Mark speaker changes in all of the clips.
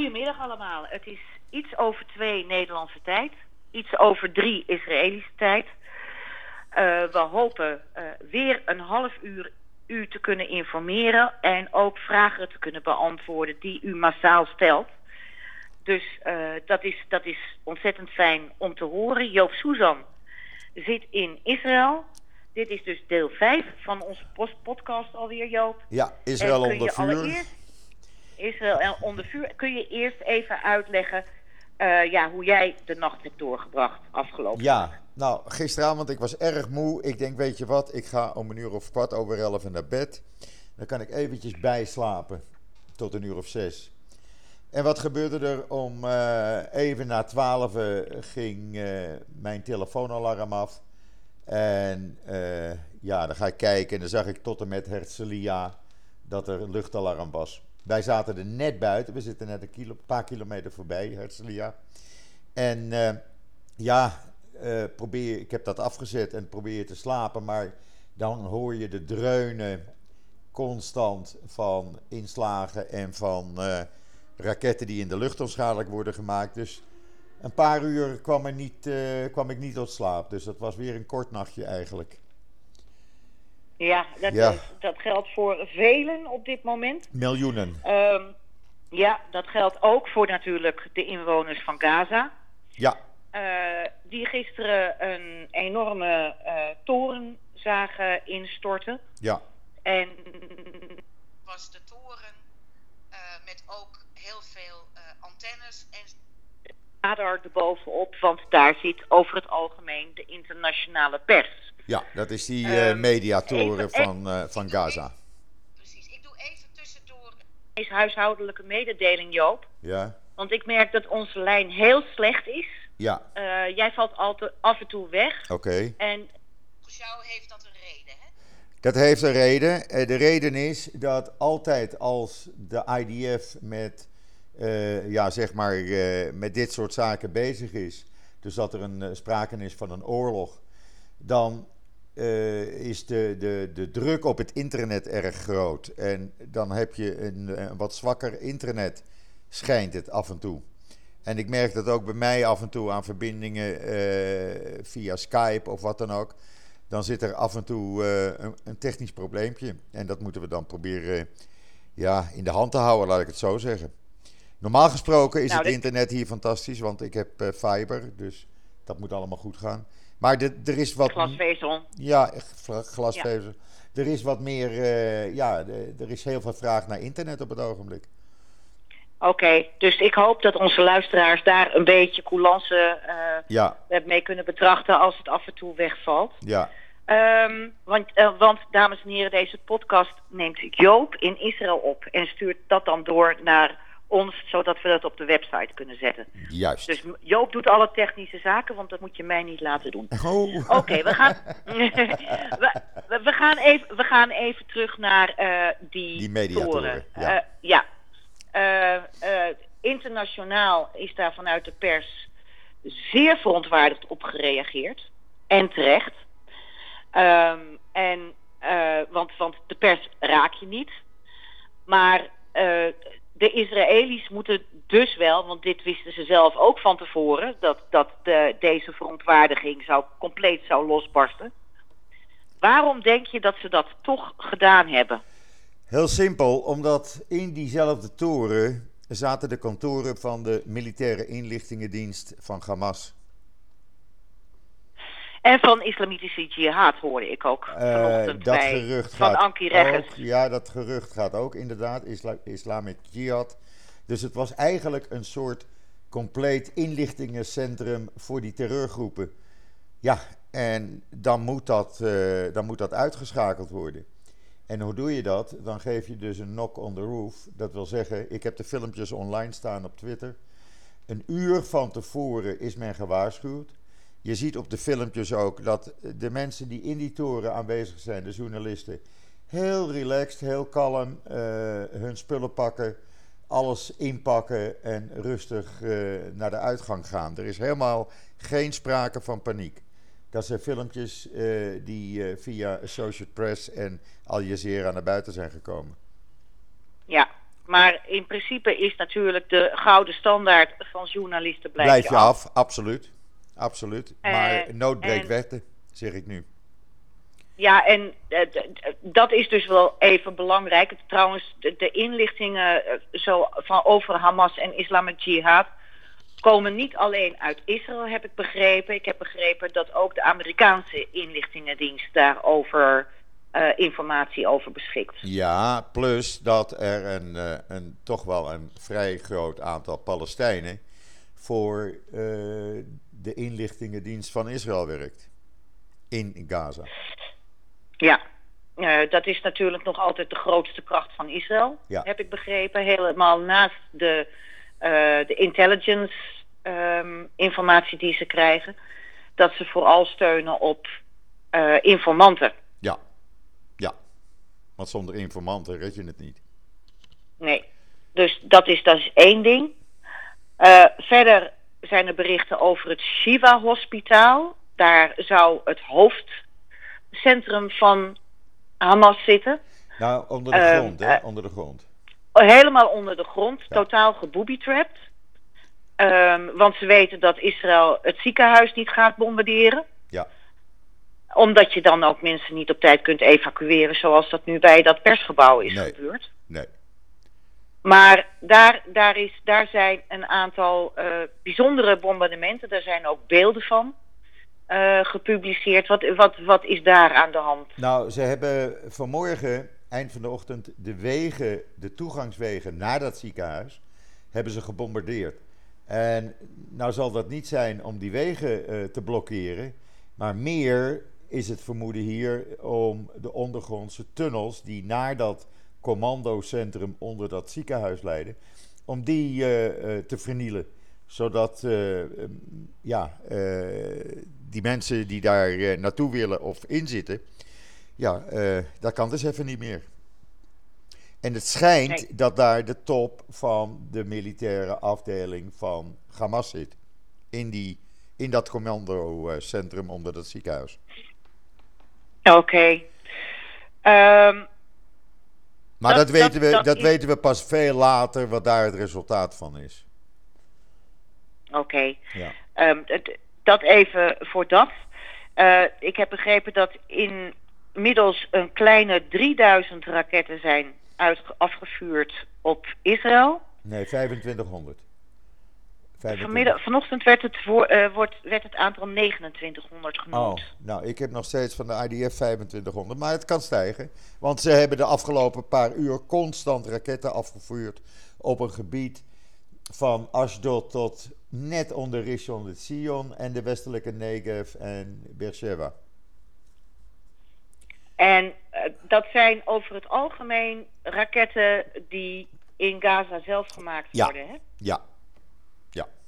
Speaker 1: Goedemiddag allemaal. Het is iets over twee Nederlandse tijd. Iets over drie Israëlische tijd. Eh, we hopen eh, weer een half uur u te kunnen informeren en ook vragen te kunnen beantwoorden die u massaal stelt. Dus eh, dat, is, dat is ontzettend fijn om te horen. Joop Suzan zit in Israël. Dit is dus deel 5 van onze podcast alweer, Joop.
Speaker 2: Ja, Israël onder vuur.
Speaker 1: allereerst- Israël onder vuur. Kun je eerst even uitleggen eh, ja, hoe jij de nacht hebt doorgebracht afgelopen
Speaker 2: Ja, nou, gisteravond, ik was erg moe. Ik denk, weet je wat, ik ga om een uur of kwart over elf naar bed. Dan kan ik eventjes bijslapen tot een uur of zes. En wat gebeurde er? Om eh, even na twaalf ging eh, mijn telefoonalarm af. En eh, ja, dan ga ik kijken en dan zag ik tot en met Herzliya dat er een luchtalarm was. Wij zaten er net buiten, we zitten net een paar kilometer voorbij, Herzliya. En eh, ja, eh, probeer, ik heb dat afgezet en probeer te slapen, maar dan hoor je de dreunen constant van inslagen en van eh, raketten die in de lucht onschadelijk worden gemaakt. Dus een paar uur kwam, er niet, kwam ik niet tot slaap. Dus dat was weer een kort nachtje eigenlijk.
Speaker 1: Ja, dat,
Speaker 2: Ja.
Speaker 1: is- dat geldt voor velen op dit moment.
Speaker 2: Miljoenen.
Speaker 1: Ehm, ja, dat geldt ook voor natuurlijk de inwoners van Gaza.
Speaker 2: Ja,
Speaker 1: eh, die gisteren een enorme eh, toren zagen instorten.
Speaker 2: ja,
Speaker 1: En
Speaker 3: was de toren eh, met ook heel veel eh, antennes en
Speaker 1: radar erbovenop, want daar zit over het algemeen de internationale pers.
Speaker 2: Ja, dat is die eh,
Speaker 1: Ehm,
Speaker 2: mediatoren
Speaker 1: even-
Speaker 2: van, eh, van Gaza.
Speaker 3: precies. Ik doe even tussendoor
Speaker 1: Is huishoudelijke mededeling, Joop.
Speaker 2: Ja,
Speaker 1: Want ik merk dat onze lijn heel slecht is.
Speaker 2: ja,
Speaker 1: Eh, jij valt altijd af en toe weg.
Speaker 2: oké.
Speaker 1: En
Speaker 3: jou heeft dat een reden, hè?
Speaker 2: Dat heeft een reden. De reden is dat altijd als de IDF met, eh, ja, zeg maar, eh, met dit soort zaken bezig is, dus dat er een, sprake is van een oorlog, dan eh, is de, de, de druk op het internet erg groot. En dan heb je een, een wat zwakker internet, schijnt het af en toe. En ik merk dat ook bij mij af en toe aan verbindingen eh, via Skype of wat dan ook. Dan zit er af en toe eh, een, een technisch probleempje. En dat moeten we dan proberen ja, in de hand te houden, laat ik het zo zeggen. Normaal gesproken is
Speaker 1: Nou,
Speaker 2: het internet hier fantastisch, want ik heb fiber. Dus dat moet allemaal goed gaan. Maar de- er is wat.
Speaker 1: glasvezel.
Speaker 2: Ja, gla- glasvezel. Er is wat meer. eh, ja, de- er is heel veel vraag naar internet op het ogenblik.
Speaker 1: Oké, dus ik hoop dat onze luisteraars daar een beetje coulance eh,
Speaker 2: Ja,
Speaker 1: mee kunnen betrachten als het af en toe wegvalt.
Speaker 2: ja.
Speaker 1: Ehm, want, eh, want, dames en heren, deze podcast neemt Joop in Israël op en stuurt dat dan door naar ons, zodat we dat op de website kunnen zetten.
Speaker 2: Juist.
Speaker 1: Dus Joop doet alle technische zaken, want dat moet je mij niet laten doen.
Speaker 2: Oh.
Speaker 1: Oké, we gaan. we, gaan even, we gaan even terug naar eh, die,
Speaker 2: Die mediatoren,
Speaker 1: toren.
Speaker 2: ja.
Speaker 1: Eh, ja. Eh, internationaal is daar vanuit de pers zeer verontwaardigd op gereageerd. En terecht. Ehm, en, want, want de pers raak je niet. Maar de Israëli's moeten dus wel, want dit wisten ze zelf ook van tevoren, dat, dat de, deze verontwaardiging zou, compleet zou losbarsten. Waarom denk je dat ze dat toch gedaan hebben?
Speaker 2: Heel simpel, omdat in diezelfde toren zaten de kantoren van de militaire inlichtingendienst van Hamas.
Speaker 1: En van islamitische jihad hoorde ik ook
Speaker 2: Eh,
Speaker 1: vanochtend
Speaker 2: dat
Speaker 1: bij
Speaker 2: gerucht
Speaker 1: van
Speaker 2: gaat
Speaker 1: Anki Reggers.
Speaker 2: ook. Ja, dat gerucht gaat ook inderdaad. Isla Islamic Jihad. Dus het was eigenlijk een soort compleet inlichtingencentrum voor die terreurgroepen. Ja, en dan moet dat, eh, dan moet dat uitgeschakeld worden. En hoe doe je dat? Dan geef je dus een knock on the roof. Dat wil zeggen, ik heb de filmpjes online staan op Twitter. Een uur van tevoren is men gewaarschuwd. Je ziet op de filmpjes ook dat de mensen die in die toren aanwezig zijn, de journalisten, heel relaxed, heel kalm eh, hun spullen pakken, alles inpakken en rustig eh, naar de uitgang gaan. Er is helemaal geen sprake van paniek. Dat zijn filmpjes eh, die eh, via Associated Press en Al Jazeera naar buiten zijn gekomen.
Speaker 1: Ja, Maar in principe is natuurlijk de gouden standaard van journalisten blijf,
Speaker 2: Blijf je af, absoluut. Absoluut.
Speaker 1: Eh,
Speaker 2: Maar nood breekt
Speaker 1: en-
Speaker 2: wetten, zeg ik nu.
Speaker 1: Ja, en eh, dat is dus wel even belangrijk. Trouwens, de, de inlichtingen eh, zo van over Hamas en Islamic Jihad komen niet alleen uit Israël, heb ik begrepen. Ik heb begrepen dat ook de Amerikaanse inlichtingendienst daarover informatie over beschikt.
Speaker 2: Ja, plus dat er een, een, toch wel een vrij groot aantal Palestijnen voor de inlichtingendienst van Israël werkt. In Gaza.
Speaker 1: Ja, dat is natuurlijk nog altijd de grootste kracht van Israël,
Speaker 2: Ja.
Speaker 1: heb ik begrepen. Helemaal naast de, eh, de intelligence ehm, informatie die ze krijgen. Dat ze vooral steunen op eh, informanten.
Speaker 2: Ja, ja. Want zonder informanten red je het niet.
Speaker 1: Nee. Dus dat is, dat is één ding. Eh, verder zijn er berichten over het Shiva Hospitaal. Daar zou het hoofdcentrum van Hamas zitten.
Speaker 2: Nou, onder de
Speaker 1: Ehm,
Speaker 2: grond, hè?
Speaker 1: eh,
Speaker 2: Onder de grond.
Speaker 1: Helemaal onder de grond,
Speaker 2: Ja.
Speaker 1: totaal gebooby-trapped. Ehm, want ze weten dat Israël het ziekenhuis niet gaat bombarderen.
Speaker 2: Ja.
Speaker 1: Omdat je dan ook mensen niet op tijd kunt evacueren, zoals dat nu bij dat persgebouw is
Speaker 2: Nee.
Speaker 1: gebeurd.
Speaker 2: Nee.
Speaker 1: Maar daar, daar, is, daar zijn een aantal eh, bijzondere bombardementen. Daar zijn ook beelden van eh, gepubliceerd. Wat, wat, wat is daar aan de hand?
Speaker 2: Nou, ze hebben vanmorgen, eind van de ochtend, de wegen, de toegangswegen naar dat ziekenhuis, hebben ze gebombardeerd. En nou zal dat niet zijn om die wegen eh, te blokkeren, maar meer is het vermoeden hier om de ondergrondse tunnels die naar dat commandocentrum onder dat ziekenhuis leiden, om die eh, eh, te vernielen. Zodat eh, ehm, ja, die mensen die daar naartoe willen of in zitten, ja, dat kan dus even niet meer. En het schijnt
Speaker 1: Nee.
Speaker 2: dat daar de top van de militaire afdeling van Hamas zit. In, die, in dat commandocentrum onder dat ziekenhuis.
Speaker 1: Oké. Ehm,
Speaker 2: Maar dat,
Speaker 1: Dat-
Speaker 2: weten, we,
Speaker 1: dat
Speaker 2: weten we pas veel later wat daar het resultaat van is.
Speaker 1: Oké.
Speaker 2: Ja.
Speaker 1: Ehm, dat even voor dat. Eh, ik heb begrepen dat inmiddels een kleine 3000 raketten zijn afgevuurd op Israël.
Speaker 2: Nee, 2500. 2500.
Speaker 1: Vanmiddag, vanochtend werd het, voor, eh, wordt, werd het aantal 2900
Speaker 2: Oh,
Speaker 1: genoemd.
Speaker 2: nou, ik heb nog steeds van de IDF 2500, maar het kan stijgen. Want ze hebben de afgelopen paar uur constant raketten afgevuurd op een gebied van Ashdod tot net onder Rishon LeZion en de westelijke Negev en Beersheba.
Speaker 1: En eh, dat zijn over het algemeen raketten die in Gaza zelf gemaakt
Speaker 2: Ja.
Speaker 1: worden. Hè?
Speaker 2: Ja,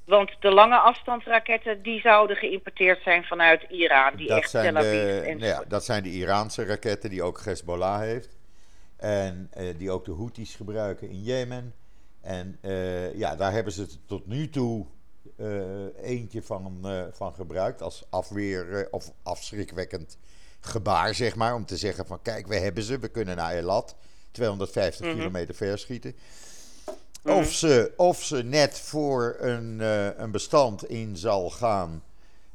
Speaker 1: Want de lange afstandsraketten die zouden geïmporteerd zijn vanuit Iran. Die
Speaker 2: dat
Speaker 1: echt
Speaker 2: zijn,
Speaker 1: Tel Aviv
Speaker 2: de,
Speaker 1: en
Speaker 2: nou ja, dat zijn de Iraanse raketten die ook Hezbollah heeft. En eh, die ook de Houthis gebruiken in Jemen. En eh, ja, daar hebben ze tot nu toe eh, eentje van, van gebruikt als afweer of afschrikwekkend gebaar, zeg maar. Om te zeggen van kijk, we hebben ze, we kunnen naar Elat 250
Speaker 1: Mhm.
Speaker 2: kilometer verschieten.
Speaker 1: Mhm.
Speaker 2: Of, ze, of ze net voor een, eh, een bestand in zal gaan,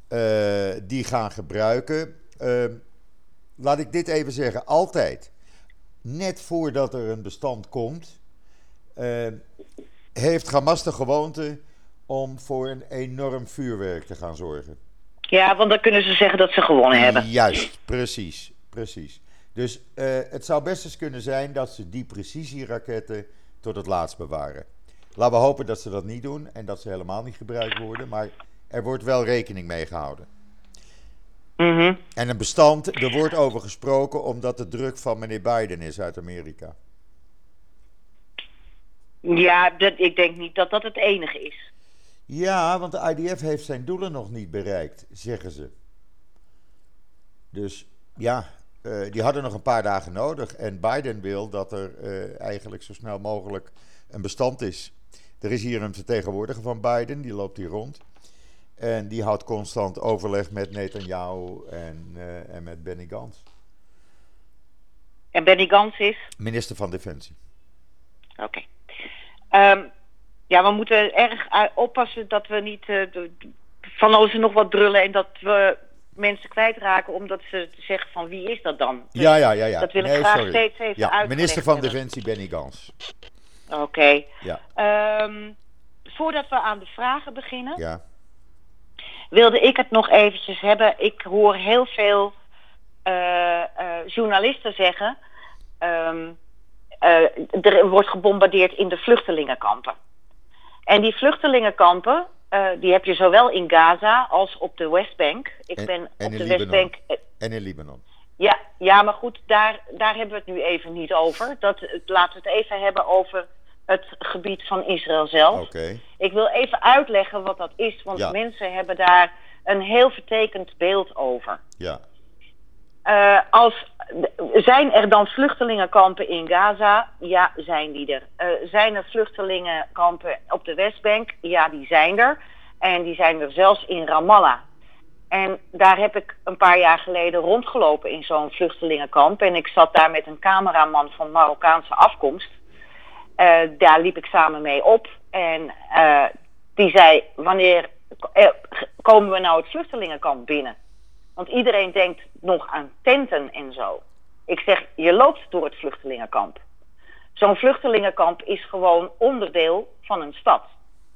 Speaker 2: eh, die gaan gebruiken. Eh, laat ik dit even zeggen, altijd. Net voordat er een bestand komt, eh, heeft Hamas de gewoonte om voor een enorm vuurwerk te gaan zorgen.
Speaker 1: Ja, want dan kunnen ze zeggen dat ze gewonnen hebben.
Speaker 2: Juist, precies, precies. Dus eh, het zou best eens kunnen zijn dat ze die precisieraketten tot het laatst bewaren. Laten we hopen dat ze dat niet doen en dat ze helemaal niet gebruikt worden, maar er wordt wel rekening mee gehouden.
Speaker 1: Mhm.
Speaker 2: En een bestand, er wordt over gesproken omdat de druk van meneer Biden is uit Amerika.
Speaker 1: Ja, dat, ik denk niet dat dat het enige is.
Speaker 2: Ja, want de IDF heeft zijn doelen nog niet bereikt, zeggen ze. Dus ja, eh, die hadden nog een paar dagen nodig. En Biden wil dat er eh, eigenlijk zo snel mogelijk een bestand is. Er is hier een vertegenwoordiger van Biden, die loopt hier rond. En die houdt constant overleg met Netanyahu en, eh, en met Benny Gantz,
Speaker 1: En Benny Gans is?
Speaker 2: minister van Defensie.
Speaker 1: Oké. Ehm, ja, we moeten erg uh, oppassen dat we niet uh, van alles nog wat brullen en dat we mensen kwijtraken omdat ze zeggen van wie is dat dan?
Speaker 2: Dus ja, ja, ja, ja.
Speaker 1: Dat wil ik
Speaker 2: nee,
Speaker 1: graag
Speaker 2: sorry.
Speaker 1: steeds even
Speaker 2: ja,
Speaker 1: uitleggen.
Speaker 2: Minister van Defensie Benny Gans.
Speaker 1: Oké. Okay.
Speaker 2: Ja.
Speaker 1: Um, voordat we aan de vragen beginnen,
Speaker 2: Ja.
Speaker 1: wilde ik het nog eventjes hebben. Ik hoor heel veel uh, uh, journalisten zeggen. Um, uh, er wordt gebombardeerd in de vluchtelingenkampen. En die vluchtelingenkampen, uh, die heb je zowel in Gaza als op de Westbank. Ik
Speaker 2: En-
Speaker 1: ben
Speaker 2: en
Speaker 1: op de
Speaker 2: Libanon.
Speaker 1: Westbank. eh,
Speaker 2: En in Libanon.
Speaker 1: Ja, ja, maar goed, daar, daar hebben we het nu even niet over. Dat, laten we het even hebben over het gebied van Israël zelf.
Speaker 2: Oké.
Speaker 1: Ik wil even uitleggen wat dat is, want
Speaker 2: Ja.
Speaker 1: mensen hebben daar een heel vertekend beeld over.
Speaker 2: Ja.
Speaker 1: Eh, als, zijn er dan vluchtelingenkampen in Gaza? Ja, zijn die er. Eh, zijn er vluchtelingenkampen op de Westbank? Ja, die zijn er. En die zijn er zelfs in Ramallah. En daar heb ik een paar jaar geleden rondgelopen in zo'n vluchtelingenkamp. En ik zat daar met een cameraman van Marokkaanse afkomst. Eh, daar liep ik samen mee op. En die zei: Wanneer komen we nou het vluchtelingenkamp binnen? Want iedereen denkt nog aan tenten en zo. Ik zeg: Je loopt door het vluchtelingenkamp. Zo'n vluchtelingenkamp is gewoon onderdeel van een stad.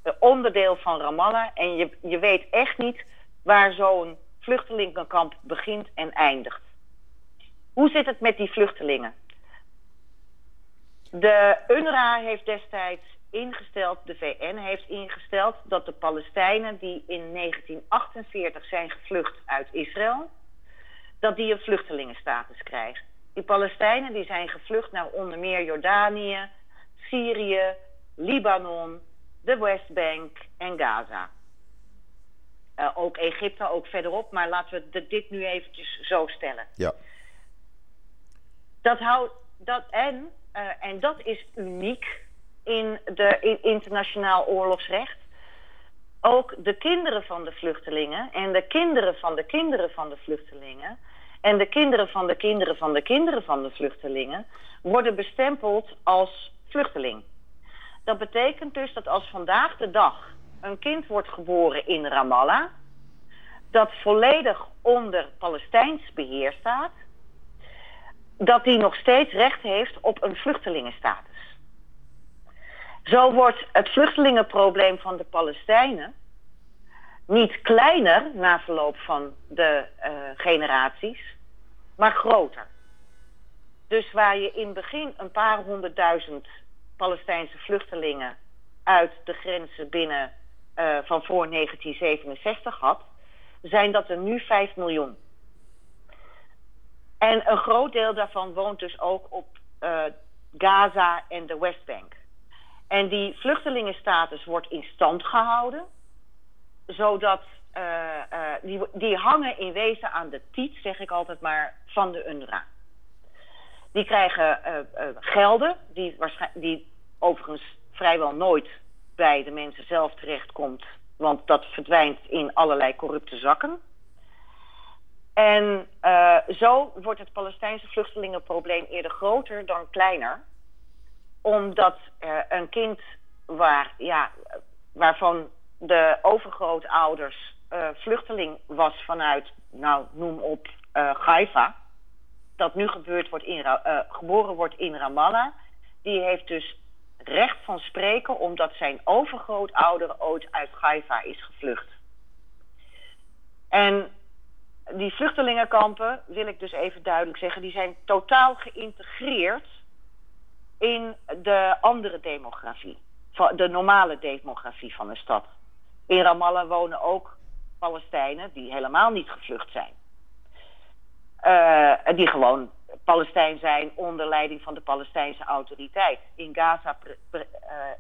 Speaker 1: Een onderdeel van Ramallah. En je, je weet echt niet waar zo'n vluchtelingenkamp begint en eindigt. Hoe zit het met die vluchtelingen? De UNRWA heeft destijds ingesteld, de VN heeft ingesteld, dat de Palestijnen die in 1948 zijn gevlucht uit Israël, dat die een vluchtelingenstatus krijgen. Die Palestijnen die zijn gevlucht naar onder meer Jordanië, Syrië, Libanon, de Westbank en Gaza. Uh, ook Egypte, ook verderop, maar laten we dit nu eventjes zo stellen.
Speaker 2: Ja.
Speaker 1: Dat houdt dat en, uh, en dat is uniek in de in internationaal oorlogsrecht. Ook de kinderen van de vluchtelingen en de kinderen van de kinderen van de vluchtelingen en de kinderen van de kinderen van de kinderen van de vluchtelingen worden bestempeld als vluchteling. Dat betekent dus dat als vandaag de dag een kind wordt geboren in Ramallah, dat volledig onder Palestijns beheer staat, dat die nog steeds recht heeft op een vluchtelingenstatus. Zo wordt het vluchtelingenprobleem van de Palestijnen niet kleiner na verloop van de uh, generaties, maar groter. Dus waar je in het begin een paar honderdduizend Palestijnse vluchtelingen uit de grenzen binnen uh, van voor 1967 had, zijn dat er nu 5 miljoen. En een groot deel daarvan woont dus ook op uh, Gaza en de Westbank. En die vluchtelingenstatus wordt in stand gehouden, zodat uh, uh, die, die hangen in wezen aan de tiet, zeg ik altijd maar, van de UNRWA. Die krijgen gelden, die, die overigens vrijwel nooit bij de mensen zelf terechtkomt, want dat verdwijnt in allerlei corrupte zakken. En zo wordt het Palestijnse vluchtelingenprobleem eerder groter dan kleiner. Omdat uh, een kind waar, ja, waarvan de overgrootouders uh, vluchteling was vanuit, nou noem op, Haifa. Dat nu gebeurd wordt in, geboren wordt in Ramallah. Die heeft dus recht van spreken omdat zijn overgrootouder ooit uit Haifa is gevlucht. En die vluchtelingenkampen, wil ik dus even duidelijk zeggen, die zijn totaal geïntegreerd in de andere demografie. De normale demografie van de stad. In Ramallah wonen ook Palestijnen die helemaal niet gevlucht zijn. Uh, die gewoon Palestijn zijn onder leiding van de Palestijnse autoriteit. In Gaza uh,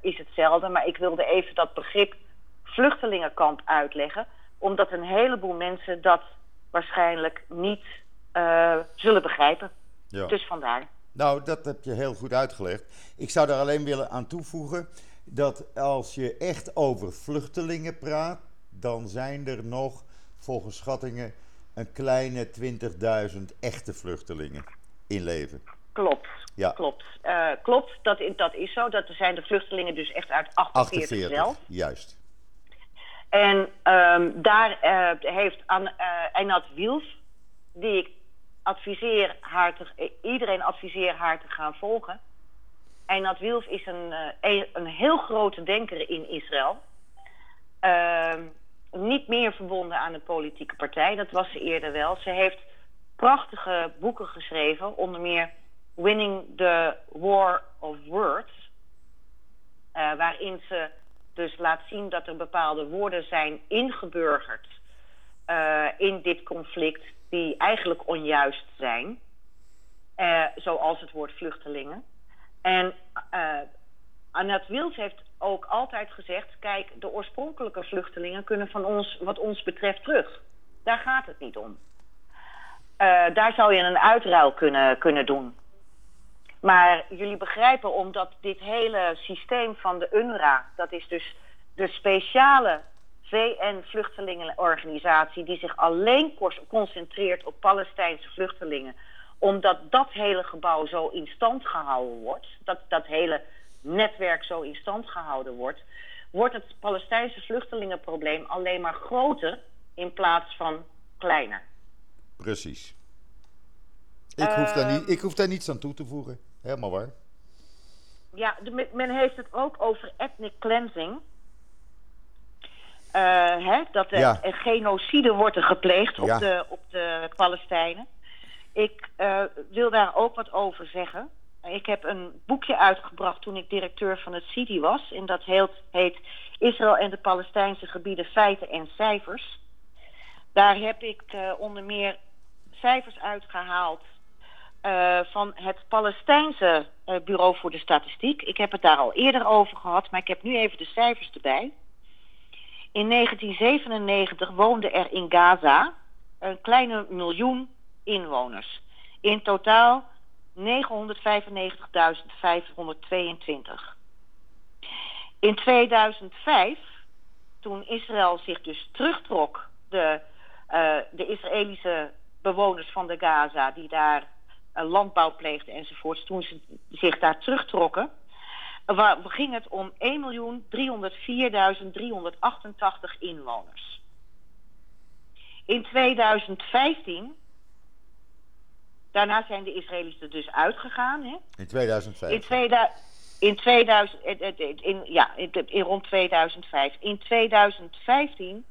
Speaker 1: is hetzelfde, maar ik wilde even dat begrip vluchtelingenkamp uitleggen, omdat een heleboel mensen dat waarschijnlijk niet uh, zullen begrijpen.
Speaker 2: Ja.
Speaker 1: Dus vandaar.
Speaker 2: Nou, dat heb je heel goed uitgelegd. Ik zou daar alleen willen aan toevoegen dat als je echt over vluchtelingen praat, dan zijn er nog volgens schattingen een kleine 20.000 echte vluchtelingen in leven.
Speaker 1: Klopt.
Speaker 2: Ja.
Speaker 1: Klopt. Eh, klopt, dat, dat is zo. Dat zijn de vluchtelingen dus echt uit 48,
Speaker 2: 48,
Speaker 1: zelf.
Speaker 2: juist.
Speaker 1: En ehm, daar eh, heeft An, eh Einat Wiels, die ik adviseer haar te, iedereen adviseer haar te gaan volgen. Einat Wiels is een, eh, een, een heel grote denker in Israël. Ehm, niet meer verbonden aan een politieke partij, dat was ze eerder wel. Ze heeft prachtige boeken geschreven, onder meer Winning the War of Words. eh, waarin ze dus laat zien dat er bepaalde woorden zijn ingeburgerd eh, in dit conflict die eigenlijk onjuist zijn. Eh, zoals het woord vluchtelingen. En eh Annette Wils heeft ook altijd gezegd: kijk, de oorspronkelijke vluchtelingen kunnen van ons, wat ons betreft, terug. Daar gaat het niet om. Eh, daar zou je een uitruil kunnen, kunnen doen. Maar jullie begrijpen, omdat dit hele systeem van de UNRWA, dat is dus de speciale VN-vluchtelingenorganisatie die zich alleen concentreert op Palestijnse vluchtelingen, omdat dat hele gebouw zo in stand gehouden wordt, dat dat hele netwerk zo in stand gehouden wordt, wordt het Palestijnse vluchtelingenprobleem alleen maar groter in plaats van kleiner.
Speaker 2: Precies. Ik hoef, daar niet, ik hoef daar niets aan toe te voegen. Helemaal waar.
Speaker 1: Ja, de- men heeft het ook over ethnic cleansing. Eh, hè, dat er
Speaker 2: Ja.
Speaker 1: genocide wordt er gepleegd op,
Speaker 2: Ja.
Speaker 1: de, op de Palestijnen. Ik eh, wil daar ook wat over zeggen. Ik heb een boekje uitgebracht toen ik directeur van het CIDI was. En dat heet, heet Israël en de Palestijnse gebieden, feiten en cijfers. Daar heb ik eh, onder meer cijfers uitgehaald eh, van het Palestijnse Bureau voor de Statistiek. Ik heb het daar al eerder over gehad, maar ik heb nu even de cijfers erbij. In 1997 woonden er in Gaza een kleine miljoen inwoners. In totaal 995.522. In 2005, toen Israël zich dus terugtrok, de, eh, de Israëlische bewoners van de Gaza die daar eh, landbouw pleegden enzovoorts, toen ze zich daar terugtrokken, wa- ging het om 1.304.388 inwoners. In 2015, daarna zijn de Israëli's er dus uitgegaan, hè?
Speaker 2: In 2005.
Speaker 1: In, 2000, in 2000, in, in, in- ja, in, in rond 2005. In 2015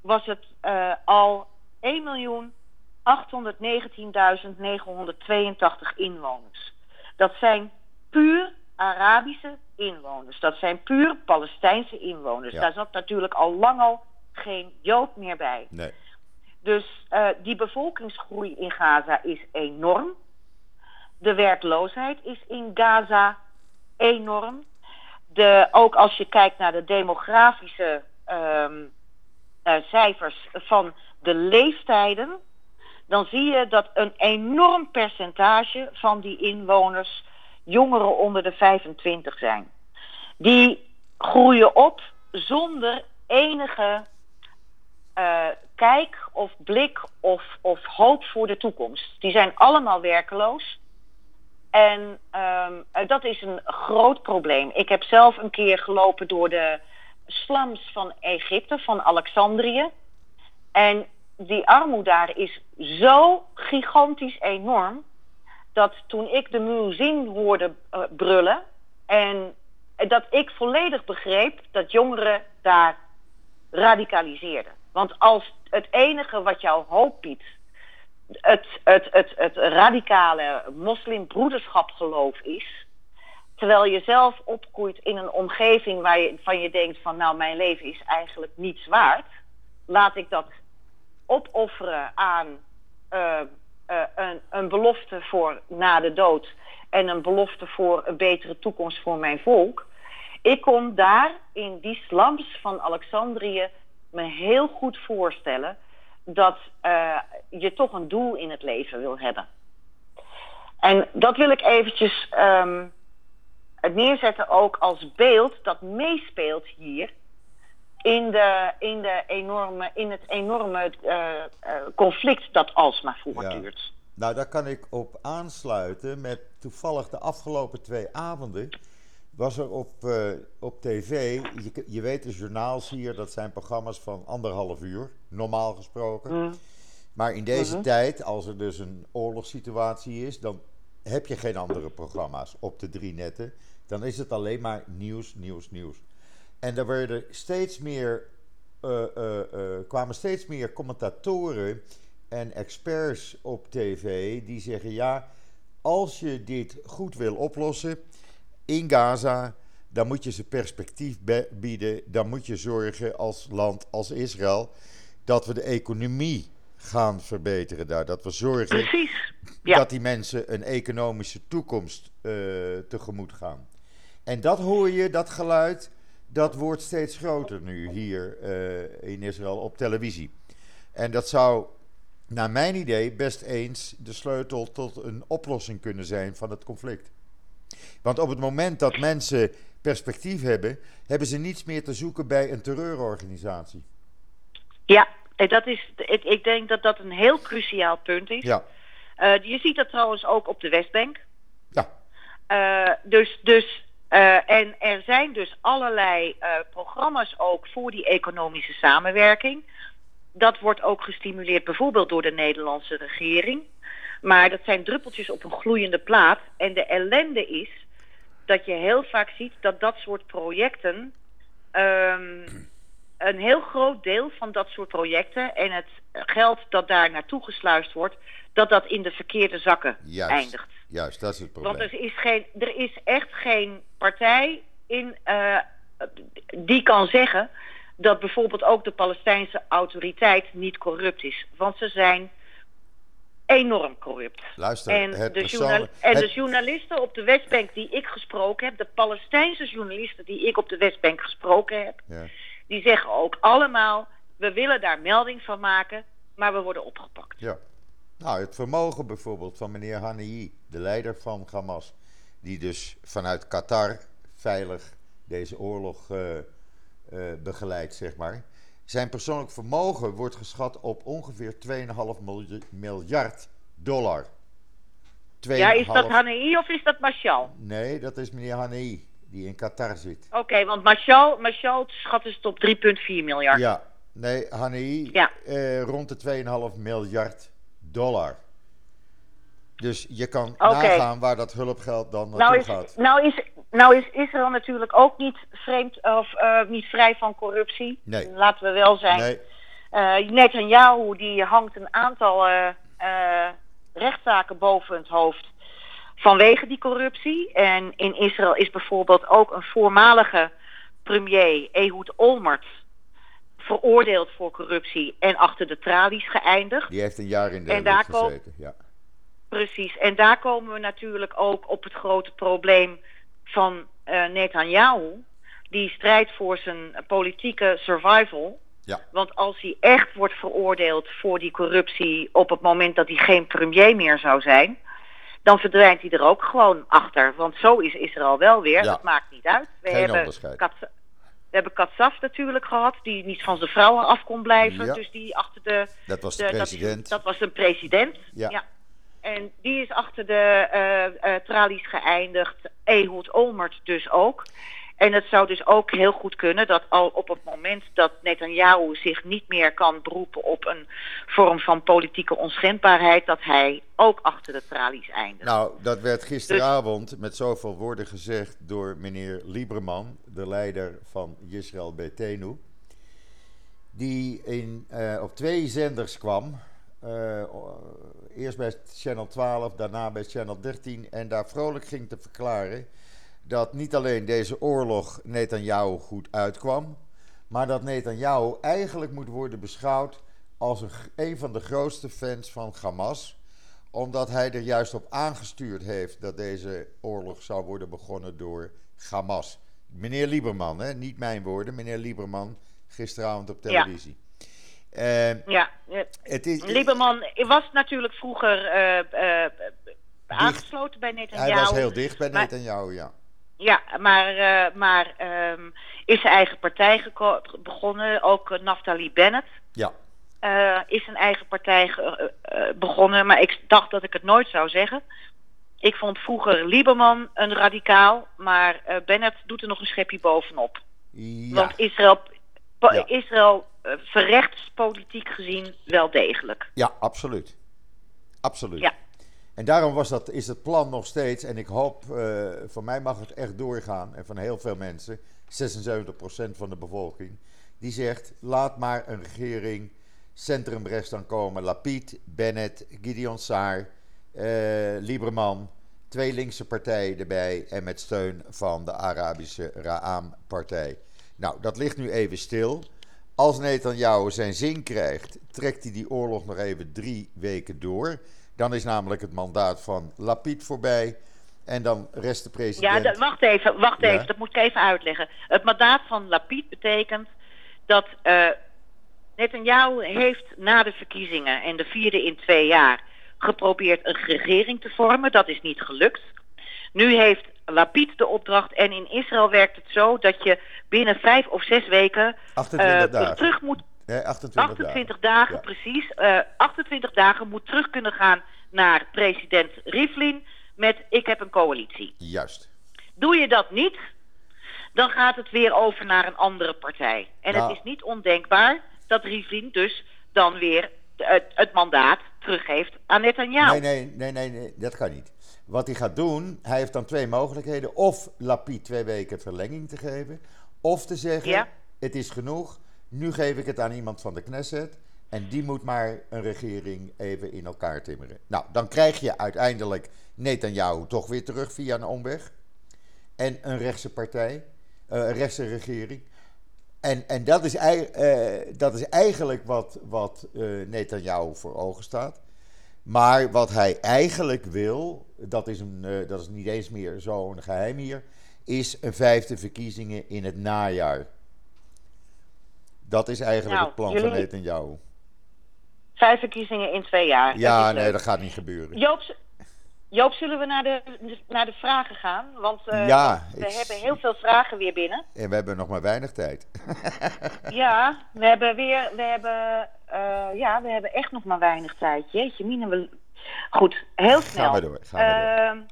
Speaker 1: was het eh, al 1.819.982 inwoners. Dat zijn puur Arabische inwoners. Dat zijn puur Palestijnse inwoners.
Speaker 2: Ja.
Speaker 1: Daar zat natuurlijk al lang al geen Jood meer bij.
Speaker 2: Nee.
Speaker 1: Dus eh, die bevolkingsgroei in Gaza is enorm. De werkloosheid is in Gaza enorm. De, ook als je kijkt naar de demografische ehm, eh, cijfers van de leeftijden, dan zie je dat een enorm percentage van die inwoners jongeren onder de 25 zijn. Die groeien op zonder enige eh, kijk of blik of, of hoop voor de toekomst. Die zijn allemaal werkeloos. En ehm, eh, dat is een groot probleem. Ik heb zelf een keer gelopen door de slums van Egypte, van Alexandrië. En die armoede daar is zo gigantisch enorm. Dat toen ik de muezin hoorde eh, brullen. En dat ik volledig begreep dat jongeren daar radicaliseerden. Want als het enige wat jou hoop biedt, het, het, het, het radicale moslimbroederschapgeloof is, terwijl je zelf opgroeit in een omgeving waar je, van je denkt van nou mijn leven is eigenlijk niets waard, laat ik dat opofferen aan eh, eh, een, een belofte voor na de dood en een belofte voor een betere toekomst voor mijn volk. Ik kon daar in die slums van Alexandrië me heel goed voorstellen dat eh, je toch een doel in het leven wil hebben. En dat wil ik eventjes ehm, neerzetten ook als beeld dat meespeelt hier in, de, in, de enorme, in het enorme eh, eh, conflict dat alsmaar voortduurt.
Speaker 2: Nou, daar kan ik op aansluiten met toevallig de afgelopen twee avonden was er op, uh, op tv, je, je weet de journaals hier, dat zijn programma's van anderhalf uur, normaal gesproken. Mm. Maar in deze mhm. tijd, als er dus een oorlogssituatie is, dan heb je geen andere programma's op de drie netten. Dan is het alleen maar nieuws, nieuws, nieuws. En er werden steeds meer, uh, uh, kwamen steeds meer commentatoren en experts op tv die zeggen: ja, als je dit goed wil oplossen in Gaza, dan moet je ze perspectief bieden. Dan moet je zorgen als land, als Israël, dat we de economie gaan verbeteren daar. Dat we zorgen
Speaker 1: Precies.
Speaker 2: dat die mensen een economische toekomst tegemoet gaan. En dat hoor je, dat geluid, dat wordt steeds groter nu hier uh, in Israël op televisie. En dat zou, naar mijn idee, best eens de sleutel tot een oplossing kunnen zijn van het conflict. Want op het moment dat mensen perspectief hebben, hebben ze niets meer te zoeken bij een terreurorganisatie.
Speaker 1: Ja, dat is, ik, ik denk dat dat een heel cruciaal punt is. Ja. Uh, je ziet dat trouwens ook op de Westbank.
Speaker 2: Ja.
Speaker 1: Uh, dus, dus, uh, en er zijn dus allerlei programma's ook voor die economische samenwerking. Dat wordt ook gestimuleerd bijvoorbeeld door de Nederlandse regering. Maar dat zijn druppeltjes op een gloeiende plaat. En de ellende is dat je heel vaak ziet dat dat soort projecten. Um, een heel groot deel van dat soort projecten en het geld dat daar naartoe gesluist wordt, dat dat in de verkeerde zakken eindigt.
Speaker 2: Juist, dat is het probleem.
Speaker 1: Want er is, geen, er is echt geen partij in, uh, die kan zeggen dat bijvoorbeeld ook de Palestijnse autoriteit niet corrupt is. Want ze zijn enorm corrupt.
Speaker 2: Luister,
Speaker 1: en,
Speaker 2: het
Speaker 1: de, en de journalisten op de Westbank die ik gesproken heb, de Palestijnse journalisten die ik op de Westbank gesproken heb, ja die zeggen ook allemaal: we willen daar melding van maken, maar we worden opgepakt.
Speaker 2: Ja. Nou, het vermogen bijvoorbeeld van meneer Hanei, de leider van Hamas, die dus vanuit Qatar veilig deze oorlog uh, uh, begeleidt, zeg maar. Zijn persoonlijk vermogen wordt geschat op ongeveer 2,5 miljard dollar.
Speaker 1: Ja, is dat Hanei of is dat Mashal?
Speaker 2: Nee, dat is meneer Hanei die in Qatar zit.
Speaker 1: Oké, want Marshall schat is het op 3,4 miljard.
Speaker 2: Ja, nee, Hanei ja. Eh, rond de 2,5 miljard dollar. Dus je kan nagaan waar dat hulpgeld dan naartoe
Speaker 1: nou is,
Speaker 2: gaat.
Speaker 1: Nou is, nou is Israël natuurlijk ook niet vreemd of uh, niet vrij van corruptie.
Speaker 2: Nee.
Speaker 1: Laten we wel zijn. Nee. Uh, Netanyahu die hangt een aantal uh, rechtszaken boven het hoofd vanwege die corruptie. En in Israël is bijvoorbeeld ook een voormalige premier, Ehud Olmert, veroordeeld voor corruptie en achter de tralies geëindigd.
Speaker 2: Die heeft een jaar in de lucht gezeten, ja.
Speaker 1: Precies, en daar komen we natuurlijk ook op het grote probleem van uh, Netanyahu. Die strijdt voor zijn politieke survival.
Speaker 2: Ja.
Speaker 1: Want als hij echt wordt veroordeeld voor die corruptie op het moment dat hij geen premier meer zou zijn, dan verdwijnt hij er ook gewoon achter. Want zo is Israël wel weer. Dat maakt niet uit.
Speaker 2: We hebben
Speaker 1: we hebben Katsaf natuurlijk gehad, die niet van zijn vrouwen af kon blijven. Dus die achter de.
Speaker 2: Dat was de, president.
Speaker 1: Dat, was een president. Ja. En die is achter de uh, uh, tralies geëindigd. Ehud Olmert dus ook. En het zou dus ook heel goed kunnen dat al op het moment dat Netanyahu zich niet meer kan beroepen op een vorm van politieke onschendbaarheid, dat hij ook achter de tralies eindigt.
Speaker 2: Nou, dat werd gisteravond met zoveel woorden gezegd door meneer Lieberman, de leider van Yisrael Betenu, die in, uh, op twee zenders kwam. Uh, eerst bij Channel 12, daarna bij Channel 13 en daar vrolijk ging te verklaren dat niet alleen deze oorlog Netanyahu goed uitkwam, maar dat Netanyahu eigenlijk moet worden beschouwd als een, een van de grootste fans van Hamas, omdat hij er juist op aangestuurd heeft dat deze oorlog zou worden begonnen door Hamas. Meneer Lieberman, hè? niet mijn woorden, meneer Lieberman, gisteravond op televisie.
Speaker 1: Ja. Uh, ja, het is, Lieberman was natuurlijk vroeger uh, uh, aangesloten bij Netanyahu.
Speaker 2: Hij was heel dicht bij Netanyahu, ja.
Speaker 1: Ja, maar, uh, maar um, is zijn eigen partij begonnen, ook uh, Naftali Bennett.
Speaker 2: Ja.
Speaker 1: eh, is een eigen partij eh, eh, begonnen, maar ik dacht dat ik het nooit zou zeggen. Ik vond vroeger Lieberman een radicaal, maar eh, Bennett doet er nog een schepje bovenop.
Speaker 2: Ja,
Speaker 1: Want Israël,
Speaker 2: Ja.
Speaker 1: Israël eh, verrechts politiek gezien wel degelijk.
Speaker 2: ja absoluut. Absoluut.
Speaker 1: Ja.
Speaker 2: En daarom was dat, is het plan nog steeds, en ik hoop, eh voor mij mag het echt doorgaan, en van heel veel mensen, 76% van de bevolking, die zegt, laat maar een regering centrumrechts dan komen. Lapid, Bennett, Gideon Saar, eh Lieberman, twee linkse partijen erbij en met steun van de Arabische Ra'am-partij. Nou, dat ligt nu even stil. Als Netanyahu zijn zin krijgt, trekt hij die oorlog nog even drie weken door. Dan is namelijk het mandaat van Lapid voorbij. En dan rest de
Speaker 1: Ja,
Speaker 2: president.
Speaker 1: dat- wacht even, wacht
Speaker 2: Ja.
Speaker 1: even, dat moet ik even uitleggen. Het mandaat van Lapid betekent dat eh Netanyahu heeft na de verkiezingen en de vierde in twee jaar geprobeerd een regering te vormen. Dat is niet gelukt. Nu heeft Lapid de opdracht en in Israël werkt het zo dat je binnen vijf of zes weken
Speaker 2: 28 dagen.
Speaker 1: terug moet
Speaker 2: 28,
Speaker 1: 28 dagen,
Speaker 2: Ja.
Speaker 1: precies. eh 28 dagen moet terug kunnen gaan naar president Rivlin met ik heb een coalitie.
Speaker 2: Juist.
Speaker 1: Doe je dat niet, dan gaat het weer over naar een andere partij. En
Speaker 2: Nou.
Speaker 1: het is niet ondenkbaar dat Rivlin dus dan weer het, het mandaat teruggeeft aan Netanyahu.
Speaker 2: Nee, nee, nee, nee, nee, dat kan niet. Wat hij gaat doen, hij heeft dan twee mogelijkheden. Of Lapid twee weken verlenging te geven. Of te zeggen,
Speaker 1: Ja.
Speaker 2: het is genoeg. Nu geef ik het aan iemand van de Knesset. En die moet maar een regering even in elkaar timmeren. Nou, dan krijg je uiteindelijk Netanyahu toch weer terug via een omweg. En een rechtse partij, eh, een rechtse regering. En, en dat, is, eh, dat is eigenlijk wat, wat eh Netanyahu voor ogen staat. Maar wat hij eigenlijk wil, dat is, een, dat is niet eens meer zo'n geheim hier, is een vijfde verkiezingen in het najaar. Dat is eigenlijk
Speaker 1: Nou,
Speaker 2: het plan
Speaker 1: jullie-
Speaker 2: van Netanyahu.
Speaker 1: Vijf verkiezingen in twee jaar.
Speaker 2: Ja,
Speaker 1: dat
Speaker 2: nee,
Speaker 1: leuk.
Speaker 2: dat gaat niet gebeuren.
Speaker 1: Joop, Joop, zullen we naar de, naar de vragen gaan? Want eh,
Speaker 2: Ja,
Speaker 1: we
Speaker 2: ik-
Speaker 1: hebben heel veel vragen weer binnen.
Speaker 2: En we hebben nog maar weinig tijd.
Speaker 1: Ja, we hebben weer, we hebben, eh, ja, we hebben echt nog maar weinig tijd. Jeetje, mine, we... Goed, heel snel.
Speaker 2: Gaan we door, gaan we door.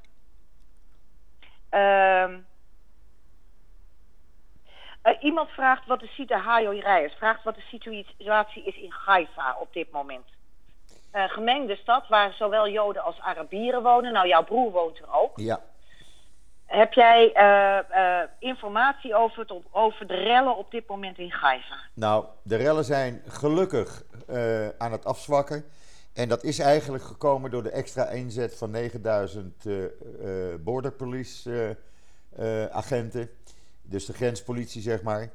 Speaker 1: Ehm, eh, iemand vraagt wat de situ- Hajo Rijers vraagt wat de situatie is in Haifa op dit moment. Eh, gemengde stad waar zowel Joden als Arabieren wonen. Nou, jouw broer woont er ook.
Speaker 2: Ja,
Speaker 1: Heb jij eh, eh, informatie over, het, op- over de rellen op dit moment in Haifa?
Speaker 2: nou, de rellen zijn gelukkig aan het afzwakken. En dat is eigenlijk gekomen door de extra inzet van 9000 eh eh border police agenten. Dus de grenspolitie, zeg maar.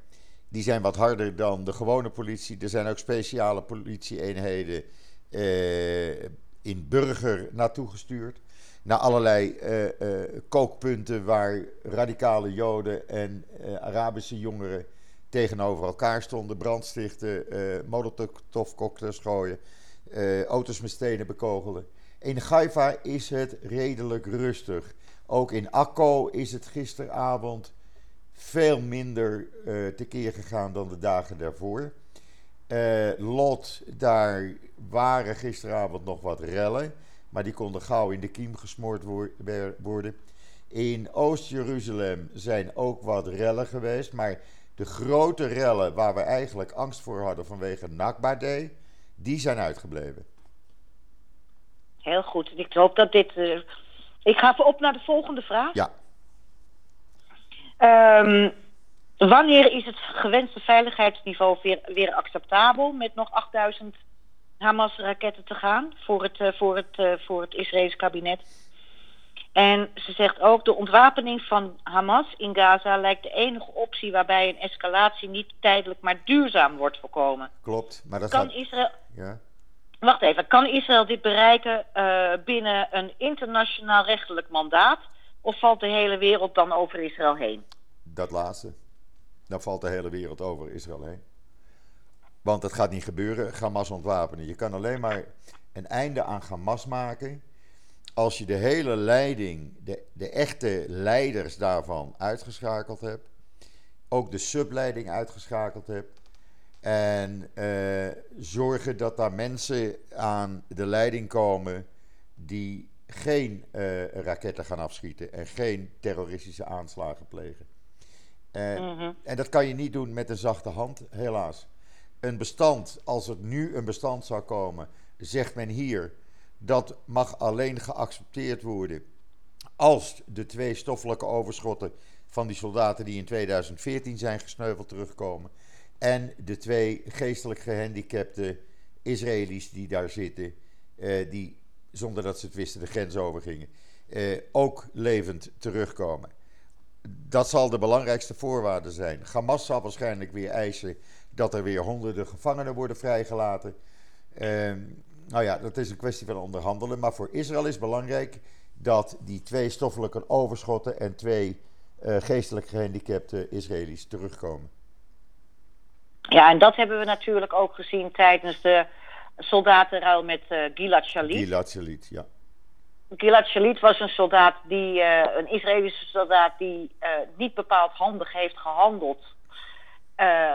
Speaker 2: Die zijn wat harder dan de gewone politie. Er zijn ook speciale politieeenheden eh, in Burger naartoe gestuurd. Naar allerlei eh, eh, kookpunten waar radicale Joden en Arabische jongeren tegenover elkaar stonden. Brandstichten, eh molotovcocktails gooien, auto's met stenen bekogelen. In Haifa is het redelijk rustig. Ook in Akko is het gisteravond veel minder eh tekeer gegaan dan de dagen daarvoor. Eh, Lot, daar waren gisteravond nog wat rellen, maar die konden gauw in de kiem gesmoord worden. In Oost-Jeruzalem zijn ook wat rellen geweest, maar de grote rellen waar we eigenlijk angst voor hadden vanwege Nakba Day, die zijn uitgebleven.
Speaker 1: Heel goed. Ik hoop dat dit. eh, Ik ga even op naar de volgende vraag.
Speaker 2: Ja,
Speaker 1: Ehm, wanneer is het gewenste veiligheidsniveau weer, weer acceptabel met nog 8000 Hamas-raketten te gaan voor het, eh, voor, het, eh, voor het Israëlisch kabinet? En ze zegt ook: de ontwapening van Hamas in Gaza lijkt de enige optie waarbij een escalatie niet tijdelijk maar duurzaam wordt voorkomen.
Speaker 2: klopt. Maar dat
Speaker 1: Kan
Speaker 2: gaat.
Speaker 1: Israël.
Speaker 2: Ja.
Speaker 1: Wacht even, kan Israël dit bereiken eh, binnen een internationaal rechtelijk mandaat? Of valt de hele wereld dan over Israël heen?
Speaker 2: Dat laatste. Dan valt de hele wereld over Israël heen. Want het gaat niet gebeuren, Hamas ontwapenen. Je kan alleen maar een einde aan Hamas maken als je de hele leiding, de, de echte leiders daarvan uitgeschakeld hebt. Ook de subleiding uitgeschakeld hebt. En eh, zorgen dat daar mensen aan de leiding komen die geen uh, raketten gaan afschieten en geen terroristische aanslagen plegen. Uh, En dat kan je niet doen met een zachte hand, helaas. Een bestand, als het nu een bestand zou komen, zegt men hier, dat mag alleen geaccepteerd worden als de twee stoffelijke overschotten van die soldaten die in 2014 zijn gesneuveld terugkomen. En de twee geestelijk gehandicapte Israëli's die daar zitten, eh, die zonder dat ze het wisten de grens overgingen, eh, ook levend terugkomen. Dat zal de belangrijkste voorwaarde zijn. Hamas zal waarschijnlijk weer eisen dat er weer honderden gevangenen worden vrijgelaten. Uh, nou ja, dat is een kwestie van onderhandelen. Maar voor Israël is belangrijk dat die twee stoffelijke overschotten en twee uh, geestelijk gehandicapte Israëli's terugkomen.
Speaker 1: Ja, en dat hebben we natuurlijk ook gezien tijdens de soldatenruil met uh, Gilad Shalit.
Speaker 2: Gilad Shalit, ja.
Speaker 1: Gilad Shalit was een soldaat die, uh, een Israëlische soldaat die uh, niet bepaald handig heeft gehandeld.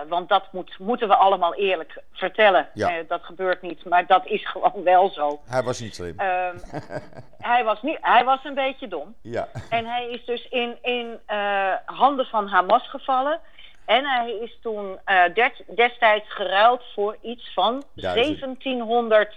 Speaker 1: want dat moet, moeten we allemaal eerlijk vertellen.
Speaker 2: Ja.
Speaker 1: dat gebeurt niet, maar dat is gewoon wel zo.
Speaker 2: Hij was niet slim.
Speaker 1: Ehm, hij, was niet, hij was een beetje dom.
Speaker 2: Ja.
Speaker 1: En hij is dus in, in handen van Hamas gevallen. En hij is toen uh, destijds geruild voor iets van
Speaker 2: Duizend.
Speaker 1: 1700.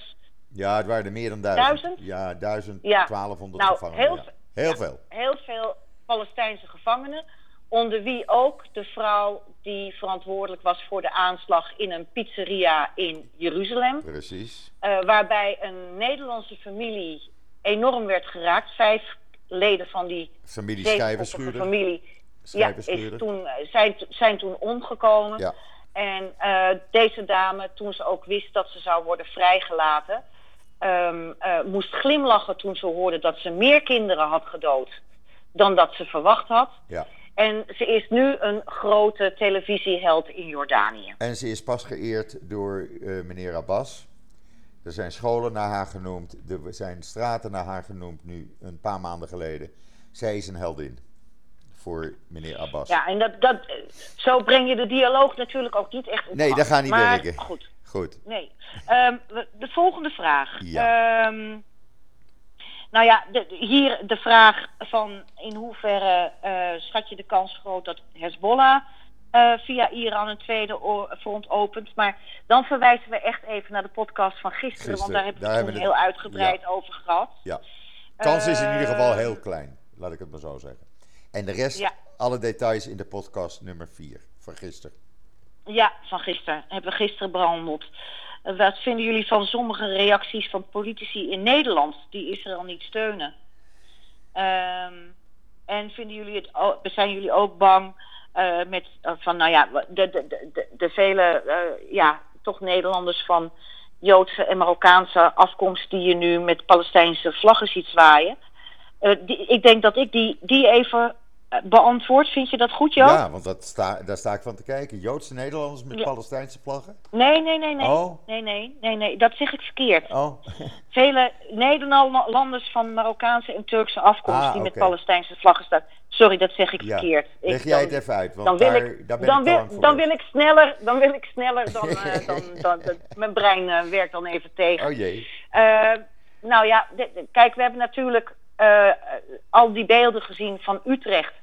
Speaker 2: Ja, het waren er meer dan duizend.
Speaker 1: Duizend?
Speaker 2: Ja, duizend,
Speaker 1: Ja.
Speaker 2: 1200
Speaker 1: Nou,
Speaker 2: gevangenen.
Speaker 1: heel
Speaker 2: ja. Heel
Speaker 1: ja.
Speaker 2: veel.
Speaker 1: Heel veel Palestijnse gevangenen. Onder wie ook de vrouw die verantwoordelijk was voor de aanslag in een pizzeria in Jeruzalem.
Speaker 2: Precies.
Speaker 1: eh, waarbij een Nederlandse familie enorm werd geraakt. Vijf leden van die
Speaker 2: Familie Schijverschuurder.
Speaker 1: familie ja, is toen, eh, zijn, zijn toen omgekomen.
Speaker 2: Ja.
Speaker 1: En eh, deze dame, toen ze ook wist dat ze zou worden vrijgelaten, ehm, eh, moest glimlachen toen ze hoorde dat ze meer kinderen had gedood dan dat ze verwacht had.
Speaker 2: Ja.
Speaker 1: En ze is nu een grote televisieheld in Jordanië.
Speaker 2: En ze is pas geëerd door meneer Abbas. Er zijn scholen naar haar genoemd. Er zijn straten naar haar genoemd nu, een paar maanden geleden. Zij is een heldin voor meneer Abbas.
Speaker 1: Ja, en dat, dat, zo breng je de dialoog natuurlijk ook niet echt op
Speaker 2: Nee, dat gaat niet
Speaker 1: maar,
Speaker 2: werken.
Speaker 1: Goed,
Speaker 2: Goed.
Speaker 1: nee. Ehm, de volgende vraag.
Speaker 2: Ja.
Speaker 1: Ehm, nou ja, de, hier de vraag van in hoeverre eh, schat je de kans groot dat Hezbollah eh, via Iran een tweede front opent. Maar dan verwijzen we echt even naar de podcast van gisteren,
Speaker 2: Gisteren,
Speaker 1: want daar hebben we het heel uitgebreid over gehad.
Speaker 2: Ja. Kans is in ieder geval
Speaker 1: Ehm,
Speaker 2: heel klein, laat ik het maar zo zeggen. En de rest,
Speaker 1: Ja.
Speaker 2: alle details in de podcast nummer 4 van gisteren.
Speaker 1: Ja, van gisteren. Hebben we gisteren behandeld. Eh, wat vinden jullie van sommige reacties van politici in Nederland die Israël niet steunen? Ehm, en vinden jullie het, o- zijn jullie ook bang eh, met eh, van, nou ja, de, de, de, de, vele, eh, ja, toch Nederlanders van Joodse en Marokkaanse afkomst die je nu met Palestijnse vlaggen ziet zwaaien? Die, ik denk dat ik die, die even beantwoord. Vind je dat goed, Jo?
Speaker 2: Ja, want dat sta, daar sta ik van te kijken. Joodse Nederlanders met
Speaker 1: Ja.
Speaker 2: Palestijnse vlaggen?
Speaker 1: Nee, nee, nee, nee.
Speaker 2: Oh.
Speaker 1: Nee, nee, nee, nee. Dat zeg ik verkeerd.
Speaker 2: Oh,
Speaker 1: Vele Nederlanders van Marokkaanse en Turkse afkomst
Speaker 2: Ah,
Speaker 1: die met. Palestijnse vlaggen staan. Sorry, dat zeg ik
Speaker 2: ja.
Speaker 1: verkeerd. Ik-
Speaker 2: Leg jij
Speaker 1: dan-
Speaker 2: het even uit, want
Speaker 1: dan wil
Speaker 2: daar,
Speaker 1: ik,
Speaker 2: daar ben
Speaker 1: dan
Speaker 2: ik
Speaker 1: wil, dan wil ik sneller, dan wil ik sneller dan, eh, dan, dan, mijn brein eh, werkt dan even tegen.
Speaker 2: Oh jee.
Speaker 1: Eh, nou ja, de- de- kijk, we hebben natuurlijk al die beelden gezien van Utrecht.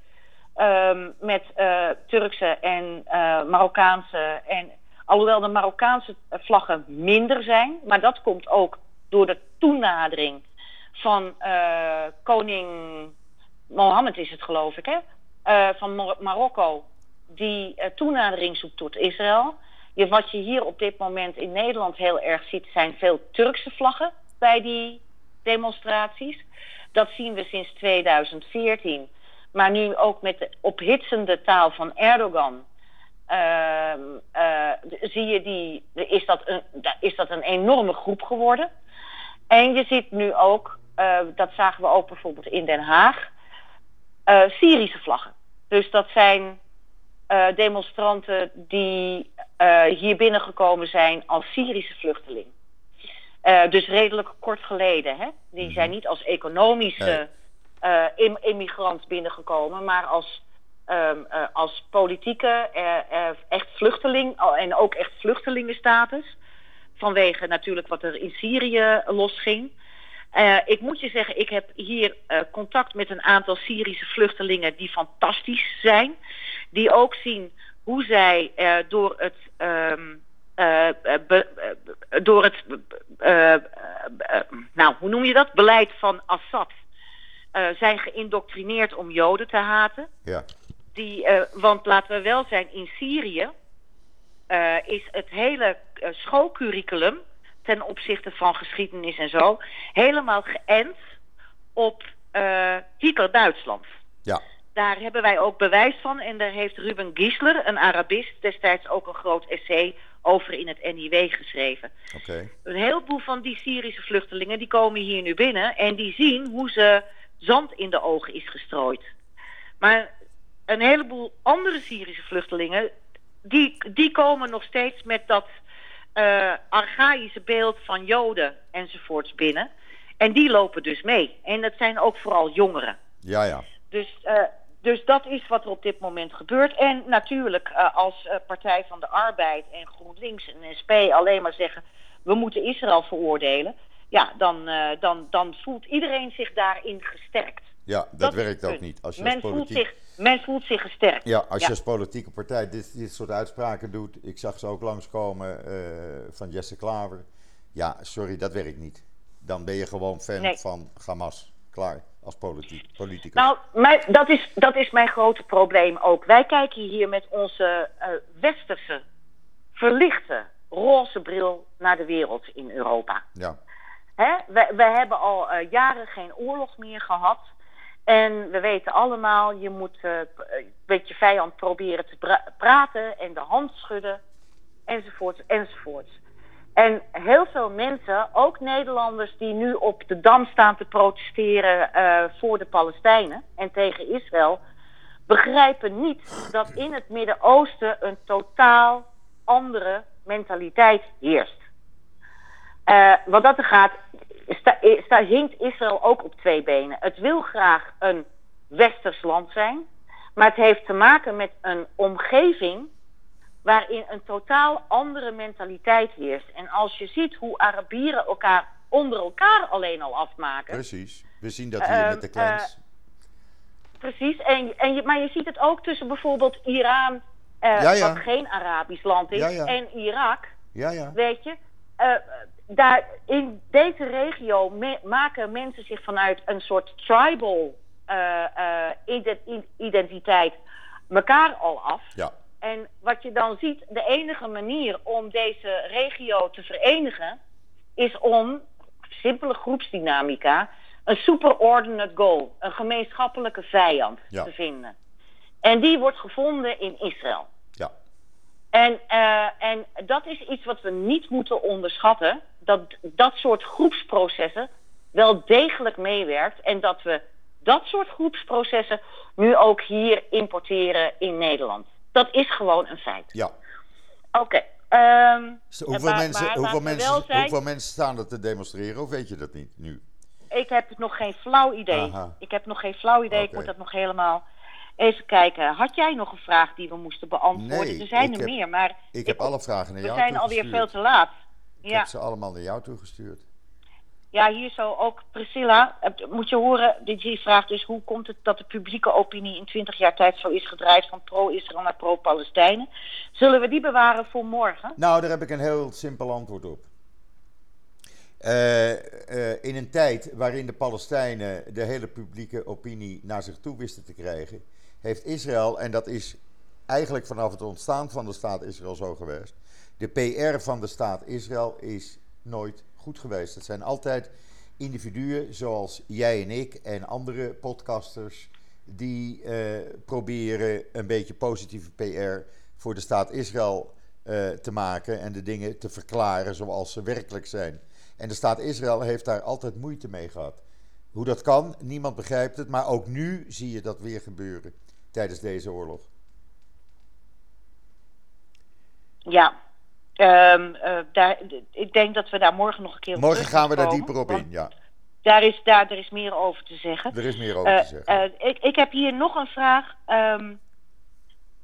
Speaker 1: Ehm, met eh, Turkse en eh, Marokkaanse. En alhoewel de Marokkaanse vlaggen minder zijn, maar dat komt ook door de toenadering van eh, koning Mohammed, is het geloof ik, hè? Van Mar- Marokko, die toenadering zoekt tot Israël. Je, wat je hier op dit moment in Nederland heel erg ziet, zijn veel Turkse vlaggen bij die demonstraties. Dat zien we sinds 2014. Maar nu ook met de ophitsende taal van Erdogan. ehm, eh, zie je die, is, dat een, is dat een enorme groep geworden. En je ziet nu ook, eh, dat zagen we ook bijvoorbeeld in Den Haag, eh, Syrische vlaggen. Dus dat zijn demonstranten die hier binnengekomen zijn als Syrische vluchteling. Dus redelijk kort geleden. Hè? Die zijn niet als economische eh, im- immigrant binnengekomen, maar als, ehm, eh, als politieke, eh, eh, echt vluchteling oh, en ook echt vluchtelingenstatus. Vanwege natuurlijk wat er in Syrië losging. Uh, ik moet je zeggen, ik heb hier uh, contact met een aantal Syrische vluchtelingen die fantastisch zijn. Die ook zien hoe zij uh, door het, be, door het nou, hoe noem je dat? beleid van Assad zijn geïndoctrineerd om Joden te haten.
Speaker 2: Ja.
Speaker 1: Die, want laten we wel zijn, in Syrië is het hele schoolcurriculum ten opzichte van geschiedenis en zo, helemaal geënt op Hitler-Duitsland.
Speaker 2: Ja.
Speaker 1: Daar hebben wij ook bewijs van en daar heeft Ruben Giesler, een Arabist, destijds ook een groot essay over in het NIW geschreven.
Speaker 2: Okay.
Speaker 1: Een heleboel van die Syrische vluchtelingen die komen hier nu binnen en die zien hoe ze zand in de ogen is gestrooid. Maar een heleboel andere Syrische vluchtelingen, die, die komen nog steeds met dat uh, archaïsche beeld van Joden enzovoorts binnen. En die lopen dus mee. En dat zijn ook vooral jongeren.
Speaker 2: Ja, ja.
Speaker 1: Dus, uh, dus dat is wat er op dit moment gebeurt. En natuurlijk, uh, als Partij van de Arbeid en GroenLinks en SP alleen maar zeggen: we moeten Israël veroordelen. Ja, dan, dan, dan voelt iedereen zich daarin gesterkt.
Speaker 2: Ja, dat, dat werkt ook niet. Als je
Speaker 1: men,
Speaker 2: als politiek...
Speaker 1: voelt zich, men voelt zich gesterkt.
Speaker 2: Ja, als je als politieke partij dit, dit soort uitspraken doet. Ik zag ze ook langskomen uh, van Jesse Klaver. Ja, sorry, dat werkt niet. Dan ben je gewoon fan
Speaker 1: Nee.
Speaker 2: van Hamas. Klaar, als politiek, politicus.
Speaker 1: Nou, maar dat is, dat is mijn grote probleem ook. Wij kijken hier met onze uh, westerse, verlichte, roze bril naar de wereld in Europa.
Speaker 2: ja,
Speaker 1: Hè? We, we hebben al uh, jaren geen oorlog meer gehad. En we weten allemaal, je moet uh, met je vijand proberen te pra praten en de hand schudden, enzovoorts, enzovoorts. En heel veel mensen, ook Nederlanders die nu op de Dam staan te protesteren voor de Palestijnen en tegen Israël, begrijpen niet dat in het Midden-Oosten een totaal andere mentaliteit heerst. Uh, wat dat er gaat, sta, sta, hinkt Israël ook op twee benen. Het wil graag een westers land zijn, maar het heeft te maken met een omgeving waarin een totaal andere mentaliteit heerst. En als je ziet hoe Arabieren elkaar onder elkaar alleen al afmaken.
Speaker 2: Precies, we zien dat hier uh, met de clans.
Speaker 1: Uh, precies, en, en je, maar je ziet het ook tussen bijvoorbeeld Iran,
Speaker 2: ja, ja.
Speaker 1: wat geen Arabisch land is,
Speaker 2: ja,
Speaker 1: en Irak.
Speaker 2: Ja, ja.
Speaker 1: Weet je, uh, daar in deze regio me maken mensen zich vanuit een soort tribal uh, uh, identiteit elkaar al af.
Speaker 2: Ja.
Speaker 1: En wat je dan ziet, de enige manier om deze regio te verenigen is om simpele groepsdynamica, een superordinate goal, een gemeenschappelijke vijand
Speaker 2: ja.
Speaker 1: te vinden. En die wordt gevonden in Israël.
Speaker 2: Ja.
Speaker 1: En, uh, en dat is iets wat we niet moeten onderschatten. Dat dat soort groepsprocessen wel degelijk meewerkt. En dat we dat soort groepsprocessen nu ook hier importeren in Nederland. Dat is gewoon een feit.
Speaker 2: Ja.
Speaker 1: Oké. Okay. Um,
Speaker 2: hoeveel, mensen, hoeveel, mensen, zijn, hoeveel mensen staan er te demonstreren? Of weet je dat niet nu?
Speaker 1: Ik heb nog geen flauw idee.
Speaker 2: Aha.
Speaker 1: Ik heb nog geen flauw idee.
Speaker 2: Okay.
Speaker 1: Ik moet dat nog helemaal... Even kijken, had jij nog een vraag die we moesten beantwoorden?
Speaker 2: Nee,
Speaker 1: er zijn er
Speaker 2: heb,
Speaker 1: meer, maar...
Speaker 2: Ik heb alle vragen naar
Speaker 1: we zijn alweer veel te laat.
Speaker 2: Ik
Speaker 1: ja.
Speaker 2: heb ze allemaal naar jou toegestuurd.
Speaker 1: Ja, hier zo ook Priscilla. Moet je horen, die vraagt dus hoe komt het dat de publieke opinie in 20 jaar tijd zo is gedraaid van pro-Israël naar pro-Palestijnen? Zullen we die bewaren voor morgen?
Speaker 2: Nou, daar heb ik een heel simpel antwoord op. Uh, uh, in een tijd waarin de Palestijnen de hele publieke opinie naar zich toe wisten te krijgen, heeft Israël, en dat is eigenlijk vanaf het ontstaan van de staat Israël zo geweest, de PR van de staat Israël is nooit goed geweest. Het zijn altijd individuen zoals jij en ik en andere podcasters die uh, proberen een beetje positieve PR voor de staat Israël uh, te maken en de dingen te verklaren zoals ze werkelijk zijn. En de staat Israël heeft daar altijd moeite mee gehad. Hoe dat kan, niemand begrijpt het, maar ook nu zie je dat weer gebeuren tijdens deze oorlog.
Speaker 1: Ja, Um, uh, daar, ik denk dat we daar morgen nog een keer op
Speaker 2: Morgen gaan we
Speaker 1: komen,
Speaker 2: daar dieper op in, ja.
Speaker 1: Daar is, daar, er is meer over te zeggen.
Speaker 2: Er is meer over
Speaker 1: uh,
Speaker 2: te zeggen.
Speaker 1: Uh, ik, ik heb hier nog een vraag. Um,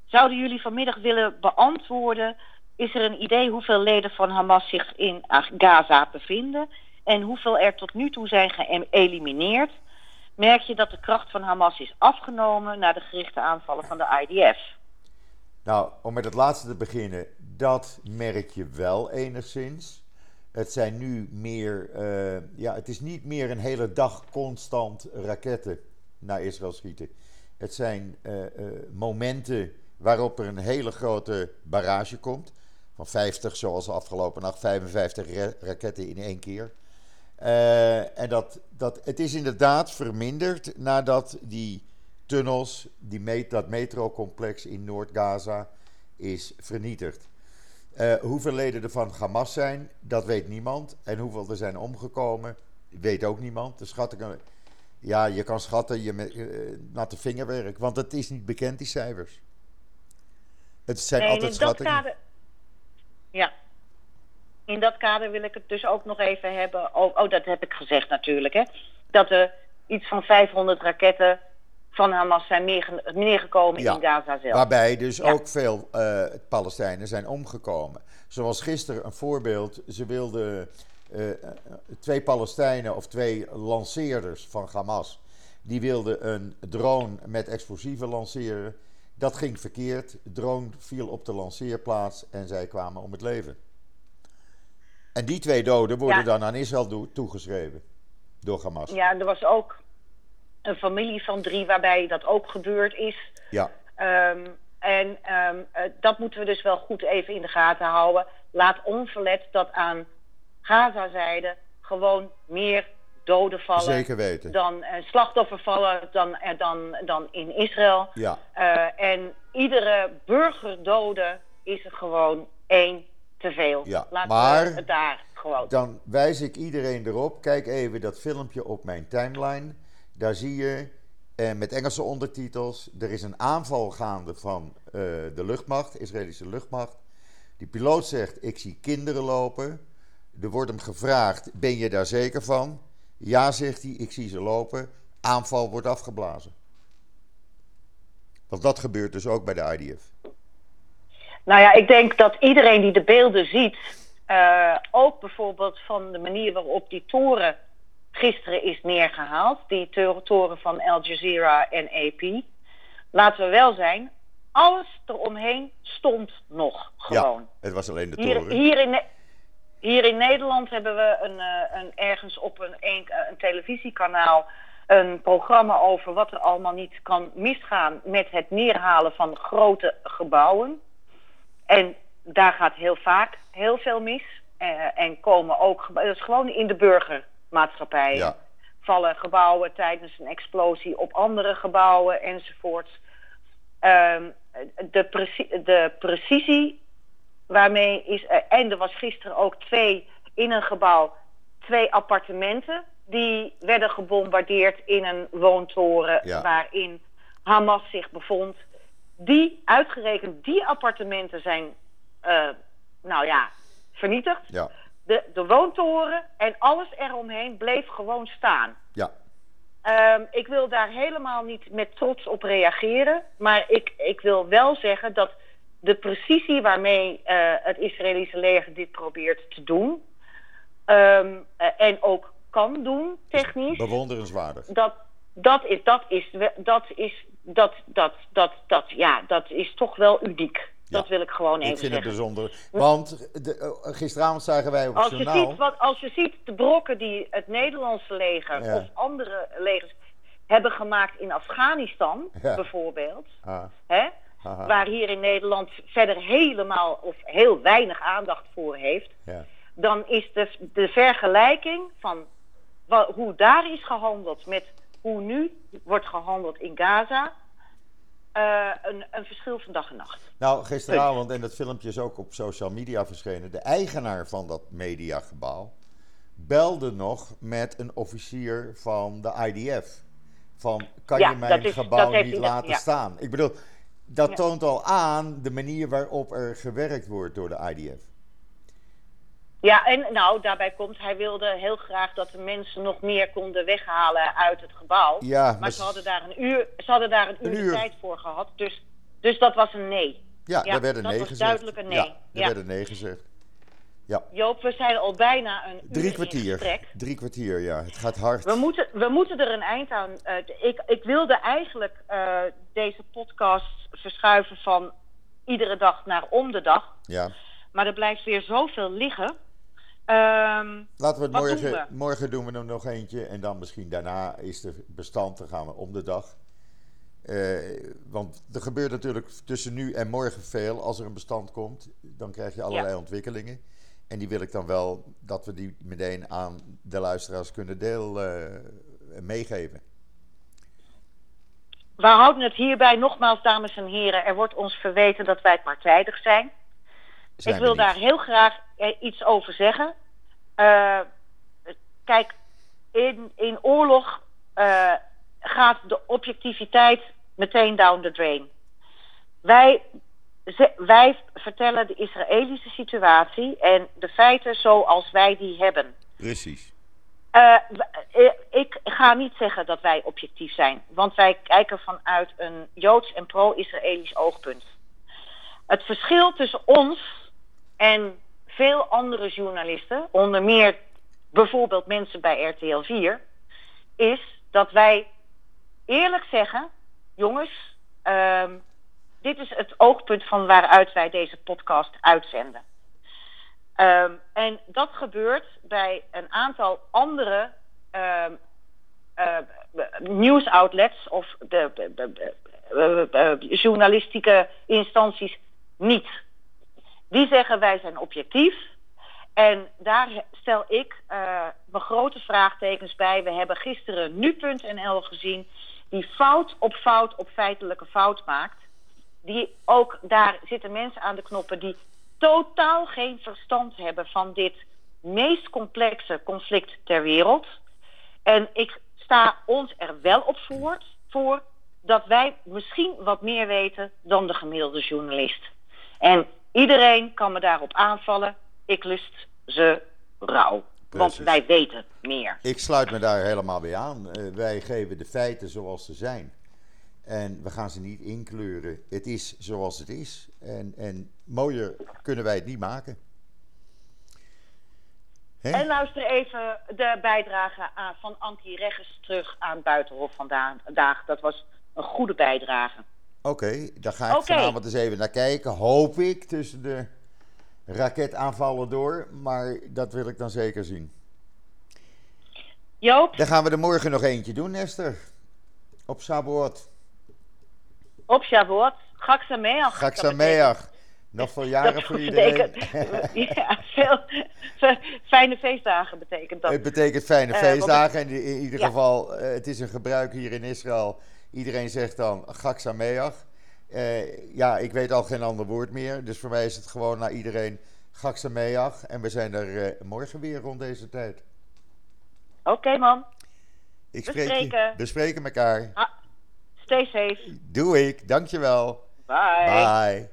Speaker 1: zouden jullie vanmiddag willen beantwoorden... is er een idee hoeveel leden van Hamas zich in Gaza bevinden... en hoeveel er tot nu toe zijn geëlimineerd... merk je dat de kracht van Hamas is afgenomen... na de gerichte aanvallen van de IDF.
Speaker 2: Nou, om met het laatste te beginnen, dat merk je wel enigszins. Het zijn nu meer, uh, ja, het is niet meer een hele dag constant raketten naar Israël schieten. Het zijn uh, uh, momenten waarop er een hele grote barrage komt. Van 50, zoals afgelopen nacht, 55 raketten in één keer. en dat, dat, het is inderdaad verminderd nadat die tunnels, die met, dat metrocomplex in Noord-Gaza is vernietigd. Uh, hoeveel leden er van Hamas zijn, dat weet niemand. En hoeveel er zijn omgekomen, weet ook niemand. De schattingen, ja, je kan schatten je met uh, natte vingerwerk, want het is niet bekend, die cijfers. Het zijn
Speaker 1: nee,
Speaker 2: altijd
Speaker 1: in
Speaker 2: schattingen.
Speaker 1: Dat kader, ja. In dat kader wil ik het dus ook nog even hebben. Oh, oh dat heb ik gezegd natuurlijk, hè. Dat er iets van 500 raketten van Hamas zijn neergekomen
Speaker 2: ja,
Speaker 1: in Gaza zelf.
Speaker 2: Waarbij dus ja. ook veel uh, Palestijnen zijn omgekomen. Zoals gisteren een voorbeeld, ze wilden uh, twee Palestijnen of twee lanceerders van Hamas, die wilden een drone met explosieven lanceren. Dat ging verkeerd, de drone viel op de lanceerplaats en zij kwamen om het leven. En die twee doden worden ja. dan aan Israël toegeschreven door Hamas.
Speaker 1: Ja, er was ook een familie van drie waarbij dat ook gebeurd is.
Speaker 2: Ja.
Speaker 1: Um, en um, uh, dat moeten we dus wel goed even in de gaten houden. Laat onverlet dat aan Gaza-zijde gewoon meer doden vallen.
Speaker 2: Zeker weten.
Speaker 1: Dan uh, slachtoffer vallen dan, uh, dan, dan in Israël.
Speaker 2: Ja.
Speaker 1: en iedere burgerdode is er gewoon één te veel.
Speaker 2: Ja,
Speaker 1: Laten
Speaker 2: maar
Speaker 1: we het daar gewoon.
Speaker 2: Dan wijs ik iedereen erop. Kijk even dat filmpje op mijn timeline. Daar zie je eh, met Engelse ondertitels. Er is een aanval gaande van uh, de luchtmacht, Israëlische luchtmacht. Die piloot zegt: Ik zie kinderen lopen. Er wordt hem gevraagd: Ben je daar zeker van? Ja, zegt hij: Ik zie ze lopen. Aanval wordt afgeblazen. Want dat gebeurt dus ook bij de IDF.
Speaker 1: Nou ja, ik denk dat iedereen die de beelden ziet, uh, ook bijvoorbeeld van de manier waarop die toren gisteren is neergehaald. Die toren van Al Jazeera en AP. Laten we wel zijn, alles eromheen stond nog gewoon.
Speaker 2: Ja, het was alleen de
Speaker 1: hier,
Speaker 2: toren.
Speaker 1: Hier in, hier in Nederland hebben we een, uh, een, ergens op een, een, een televisiekanaal een programma over wat er allemaal niet kan misgaan met het neerhalen van grote gebouwen. En daar gaat heel vaak heel veel mis. Uh, en komen ook, dat is gewoon in de burger maatschappijen.
Speaker 2: Ja.
Speaker 1: Vallen gebouwen tijdens een explosie op andere gebouwen enzovoorts. Um, de, preci de precisie waarmee is. Uh, en er was gisteren ook twee in een gebouw, twee appartementen. Die werden gebombardeerd in een woontoren
Speaker 2: Ja.
Speaker 1: waarin Hamas zich bevond. Die, uitgerekend die appartementen zijn, uh, nou ja, vernietigd.
Speaker 2: Ja,
Speaker 1: De, de woontoren en alles eromheen bleef gewoon staan.
Speaker 2: ja.
Speaker 1: Ehm, ik wil daar helemaal niet met trots op reageren. Maar ik, ik wil wel zeggen dat de precisie waarmee eh, het Israëlische leger dit probeert te doen. ehm, eh, en ook kan doen, technisch.
Speaker 2: Bewonderenswaardig.
Speaker 1: Dat, dat is, dat is, dat is, dat, dat, dat, dat, ja, dat is toch wel uniek. Dat
Speaker 2: Ja.
Speaker 1: wil ik gewoon even
Speaker 2: Ik vind het
Speaker 1: zeggen.
Speaker 2: bijzonder. Want de, eh, gisteravond zagen wij op het
Speaker 1: Als je, ziet wat, als je ziet de brokken die het Nederlandse leger
Speaker 2: Ja.
Speaker 1: of andere legers hebben gemaakt in Afghanistan,
Speaker 2: Ja.
Speaker 1: bijvoorbeeld,
Speaker 2: Ah,
Speaker 1: hè, waar hier in Nederland verder helemaal of heel weinig aandacht voor heeft, dan is de, de vergelijking van hoe daar is gehandeld met hoe nu wordt gehandeld in Gaza, eh, een, een verschil van dag en nacht.
Speaker 2: Nou, gisteravond, en dat filmpje is ook op social media verschenen... de eigenaar van dat mediagebouw belde nog met een officier van de IDF. Van, kan
Speaker 1: Ja,
Speaker 2: je mijn
Speaker 1: is-
Speaker 2: gebouw niet
Speaker 1: dat-
Speaker 2: laten
Speaker 1: ja.
Speaker 2: staan? Ik bedoel, dat
Speaker 1: Ja.
Speaker 2: toont al aan de manier waarop er gewerkt wordt door de IDF.
Speaker 1: Ja, en nou, daarbij komt, hij wilde heel graag dat de mensen nog meer konden weghalen uit het gebouw.
Speaker 2: Ja,
Speaker 1: maar
Speaker 2: maar
Speaker 1: ze hadden daar een uur, ze hadden daar een uur,
Speaker 2: Een
Speaker 1: de
Speaker 2: uur.
Speaker 1: tijd voor gehad. Dus Dus dat was een nee.
Speaker 2: Ja,
Speaker 1: Ja,
Speaker 2: daar werd een
Speaker 1: dat
Speaker 2: nee
Speaker 1: was
Speaker 2: gezegd.
Speaker 1: duidelijk een nee.
Speaker 2: Ja, er
Speaker 1: Ja.
Speaker 2: werd een nee gezegd.
Speaker 1: Joop, we zijn al bijna een uur
Speaker 2: Drie kwartier. Drie kwartier, ja. Het gaat hard.
Speaker 1: We moeten, we moeten er een eind aan. eh, ik, ik wilde eigenlijk eh, deze podcast verschuiven van iedere dag naar om de dag.
Speaker 2: Ja.
Speaker 1: Maar er blijft weer zoveel liggen. Ehm,
Speaker 2: Laten we het morgen,
Speaker 1: doen we?
Speaker 2: morgen doen we er nog eentje en dan misschien daarna is de bestand, dan gaan we om de dag. Eh, want er gebeurt natuurlijk tussen nu en morgen veel. Als er een bestand komt, dan krijg je allerlei ontwikkelingen. En die wil ik dan wel dat we die meteen aan de luisteraars kunnen deel eh, meegeven.
Speaker 1: we houden het hierbij nogmaals, dames en heren. Er wordt ons verweten dat wij partijdig zijn.
Speaker 2: Zijn
Speaker 1: ik wil daar heel graag eh, iets over zeggen. Eh, kijk, in, in oorlog eh, gaat de objectiviteit meteen down the drain. Wij, ze- wij vertellen de Israëlische situatie en de feiten zoals wij die hebben.
Speaker 2: Precies.
Speaker 1: Ik ga niet zeggen dat wij objectief zijn, want wij kijken vanuit een Joods en pro-Israëlisch oogpunt. Het verschil tussen ons en veel andere journalisten, onder meer bijvoorbeeld mensen bij RTL 4, is dat wij eerlijk zeggen: jongens, ehm, dit is het oogpunt van waaruit wij deze podcast uitzenden. Ehm, en dat gebeurt bij een aantal andere ehm, eh, nieuwsoutlets of de, de- de- eh, eh, journalistieke instanties niet. Die zeggen wij zijn objectief. En daar stel ik eh, mijn grote vraagtekens bij. We hebben gisteren nu.nl gezien die fout op fout op feitelijke fout maakt. Die ook, daar zitten mensen aan de knoppen die totaal geen verstand hebben van dit meest complexe conflict ter wereld. En ik sta ons er wel op voor, voor dat wij misschien wat meer weten dan de gemiddelde journalist. En iedereen kan me daarop aanvallen. Ik lust ze rauw. Want wij weten meer.
Speaker 2: Ik sluit me daar helemaal bij aan. Eh, wij geven de feiten zoals ze zijn. En we gaan ze niet inkleuren. Het is zoals het is. En, en mooier kunnen wij het niet maken.
Speaker 1: En luister even de bijdrage aan, van Ankie Regges terug aan Buitenhof vandaag. Dat was een goede bijdrage.
Speaker 2: Oké, daar ga ik vanavond eens even naar kijken. Hoop ik tussen de raketaanvallen door. Maar dat wil ik dan zeker zien.
Speaker 1: Joop,
Speaker 2: Dan gaan we er morgen nog eentje doen, Esther. Op Saboot.
Speaker 1: op Shavuot. Gak Sameach.
Speaker 2: Gak
Speaker 1: Dat betekent-
Speaker 2: Sameach. Nog veel jaren voor iedereen.
Speaker 1: betekent- ja, veel fijne feestdagen betekent dat.
Speaker 2: Het betekent fijne
Speaker 1: Eh,
Speaker 2: feestdagen. En in ieder
Speaker 1: Ja.
Speaker 2: geval, eh, het is een gebruik hier in Israël. Iedereen zegt dan Gak Sameach. Eh, ja, ik weet al geen ander woord meer. Dus voor mij is het gewoon naar iedereen Gak Sameach. En we zijn er eh, morgen weer rond deze tijd.
Speaker 1: Oké man,
Speaker 2: Ik
Speaker 1: We
Speaker 2: spreek je.
Speaker 1: spreken.
Speaker 2: We spreken elkaar.
Speaker 1: stay safe.
Speaker 2: Doe ik. Dankjewel.
Speaker 1: Bye.
Speaker 2: Bye.